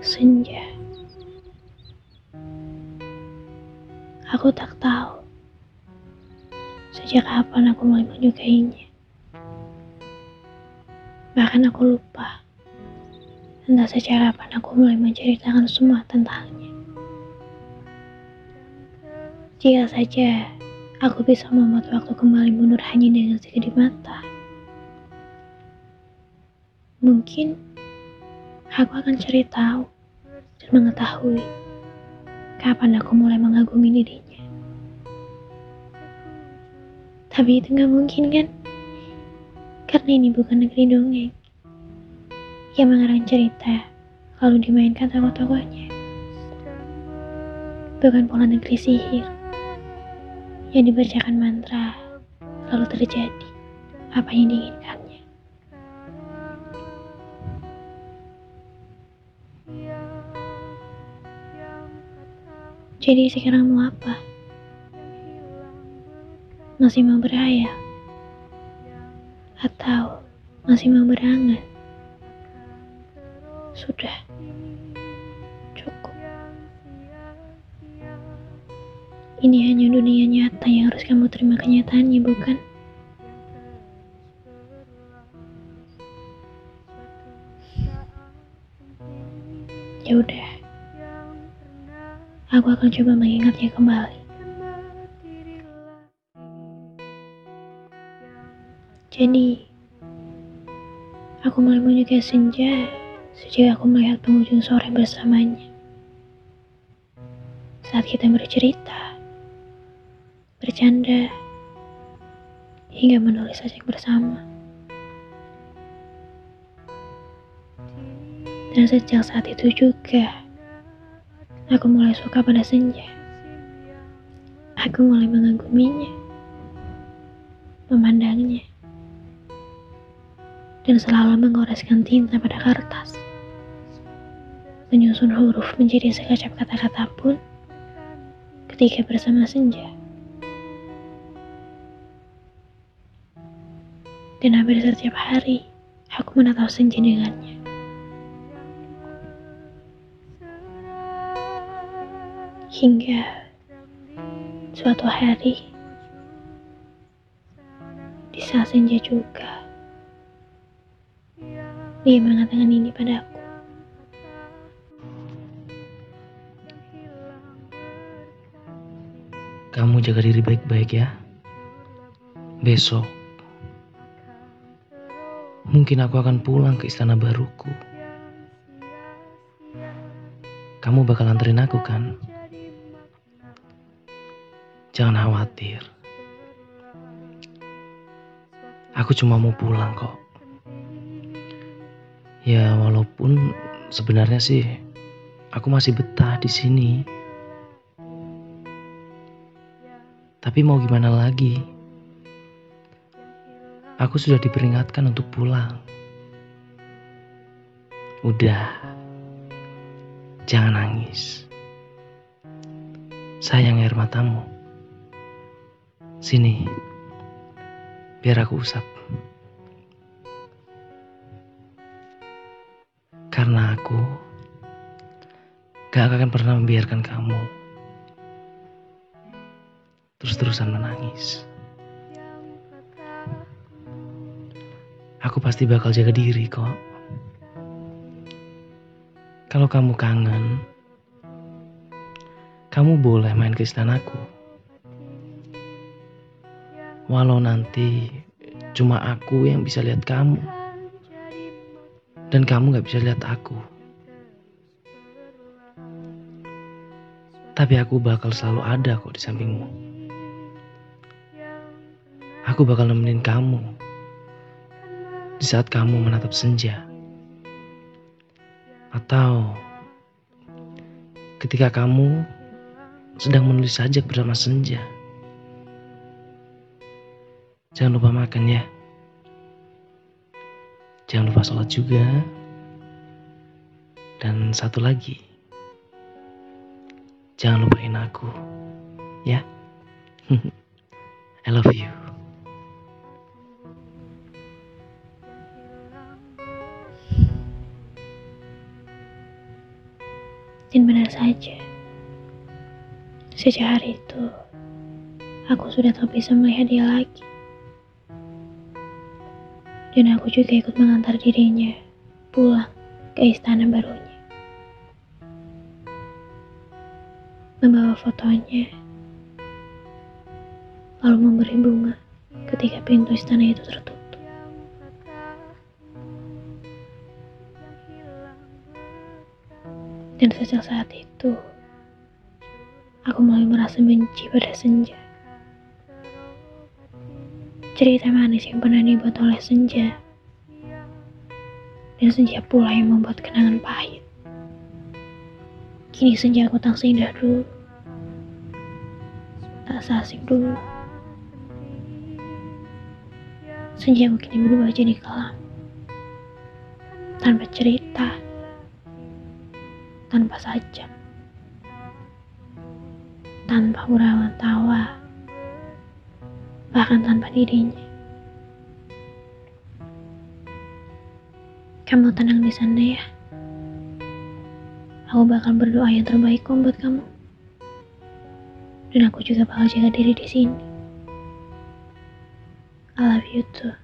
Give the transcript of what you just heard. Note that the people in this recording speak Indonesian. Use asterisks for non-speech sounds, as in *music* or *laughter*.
senja. Aku tak tahu sejak kapan aku mulai menyukainya. Bahkan aku lupa entah sejak kapan aku mulai menceritakan semua tentangnya. Jika saja aku bisa membuat waktu kembali mundur hanya dengan sekedip mata, mungkin aku akan cari tahu dan mengetahui kapan aku mulai mengagumi dirinya. Tapi itu nggak mungkin kan? Karena ini bukan negeri dongeng yang mengarang cerita lalu dimainkan tokoh-tokohnya. Bukan pola negeri sihir yang dibacakan mantra lalu terjadi apa yang diinginkannya. Jadi sekarang mau apa? Masih mau berhayal? Atau masih mau berangan? Sudah. Cukup. Ini hanya dunia nyata yang harus kamu terima kenyataannya, bukan? Ya udah. Aku akan coba mengingatnya kembali. Jadi, aku mulai menyukai senja sejak aku melihat penghujung sore bersamanya. Saat kita bercerita, bercanda, hingga menulis sajak bersama. Dan sejak saat itu juga, aku mulai suka pada senja. Aku mulai mengaguminya, memandangnya, dan selalu mengoreskan tinta pada kertas. Menyusun huruf menjadi sekecap kata-kata pun ketika bersama senja. Dan hampir setiap hari, aku menatap senja dengannya. Hingga suatu hari, di saat senja juga, dia mengatakan ini padaku. Kamu jaga diri baik-baik ya. Besok, mungkin aku akan pulang ke istana baruku. Kamu bakal anterin aku kan? Jangan khawatir. Aku cuma mau pulang kok. Ya walaupun sebenarnya sih aku masih betah di sini. Tapi mau gimana lagi? Aku sudah diperingatkan untuk pulang. Udah. Jangan nangis. Sayang air matamu. Sini. Biar aku usap. Karena aku gak akan pernah membiarkan kamu terus-terusan menangis. Aku pasti bakal jaga diri kok. Kalau kamu kangen, kamu boleh main ke istanaku. Walau nanti cuma aku yang bisa lihat kamu. Dan kamu gak bisa lihat aku. Tapi aku bakal selalu ada kok di sampingmu. Aku bakal nemenin kamu di saat kamu menatap senja. Atau ketika kamu sedang menulis sajak bersama senja. Jangan lupa makan ya. Jangan lupa sholat juga. Dan satu lagi. Jangan lupain aku. Ya. *laughs* I love you. Dan benar saja, sejak hari itu, aku sudah tak bisa melihat dia lagi. Dan aku juga ikut mengantar dirinya pulang ke istana barunya. Membawa fotonya, lalu memberi bunga ketika pintu istana itu tertutup. Dan sejak saat itu, aku mulai merasa benci pada senja. Cerita manis yang pernah dibuat oleh senja, dan senja pula yang membuat kenangan pahit. Kini senja aku tak seindah dulu, tak seasik dulu. Senja aku kini berubah jadi kelam, tanpa cerita, tanpa sajak, tanpa urawan tawa, bahkan tanpa dirinya. Kamu tenang di sana ya. Aku bakal berdoa yang terbaik kok buat kamu. Dan aku juga bakal jaga diri di sini. I love you too.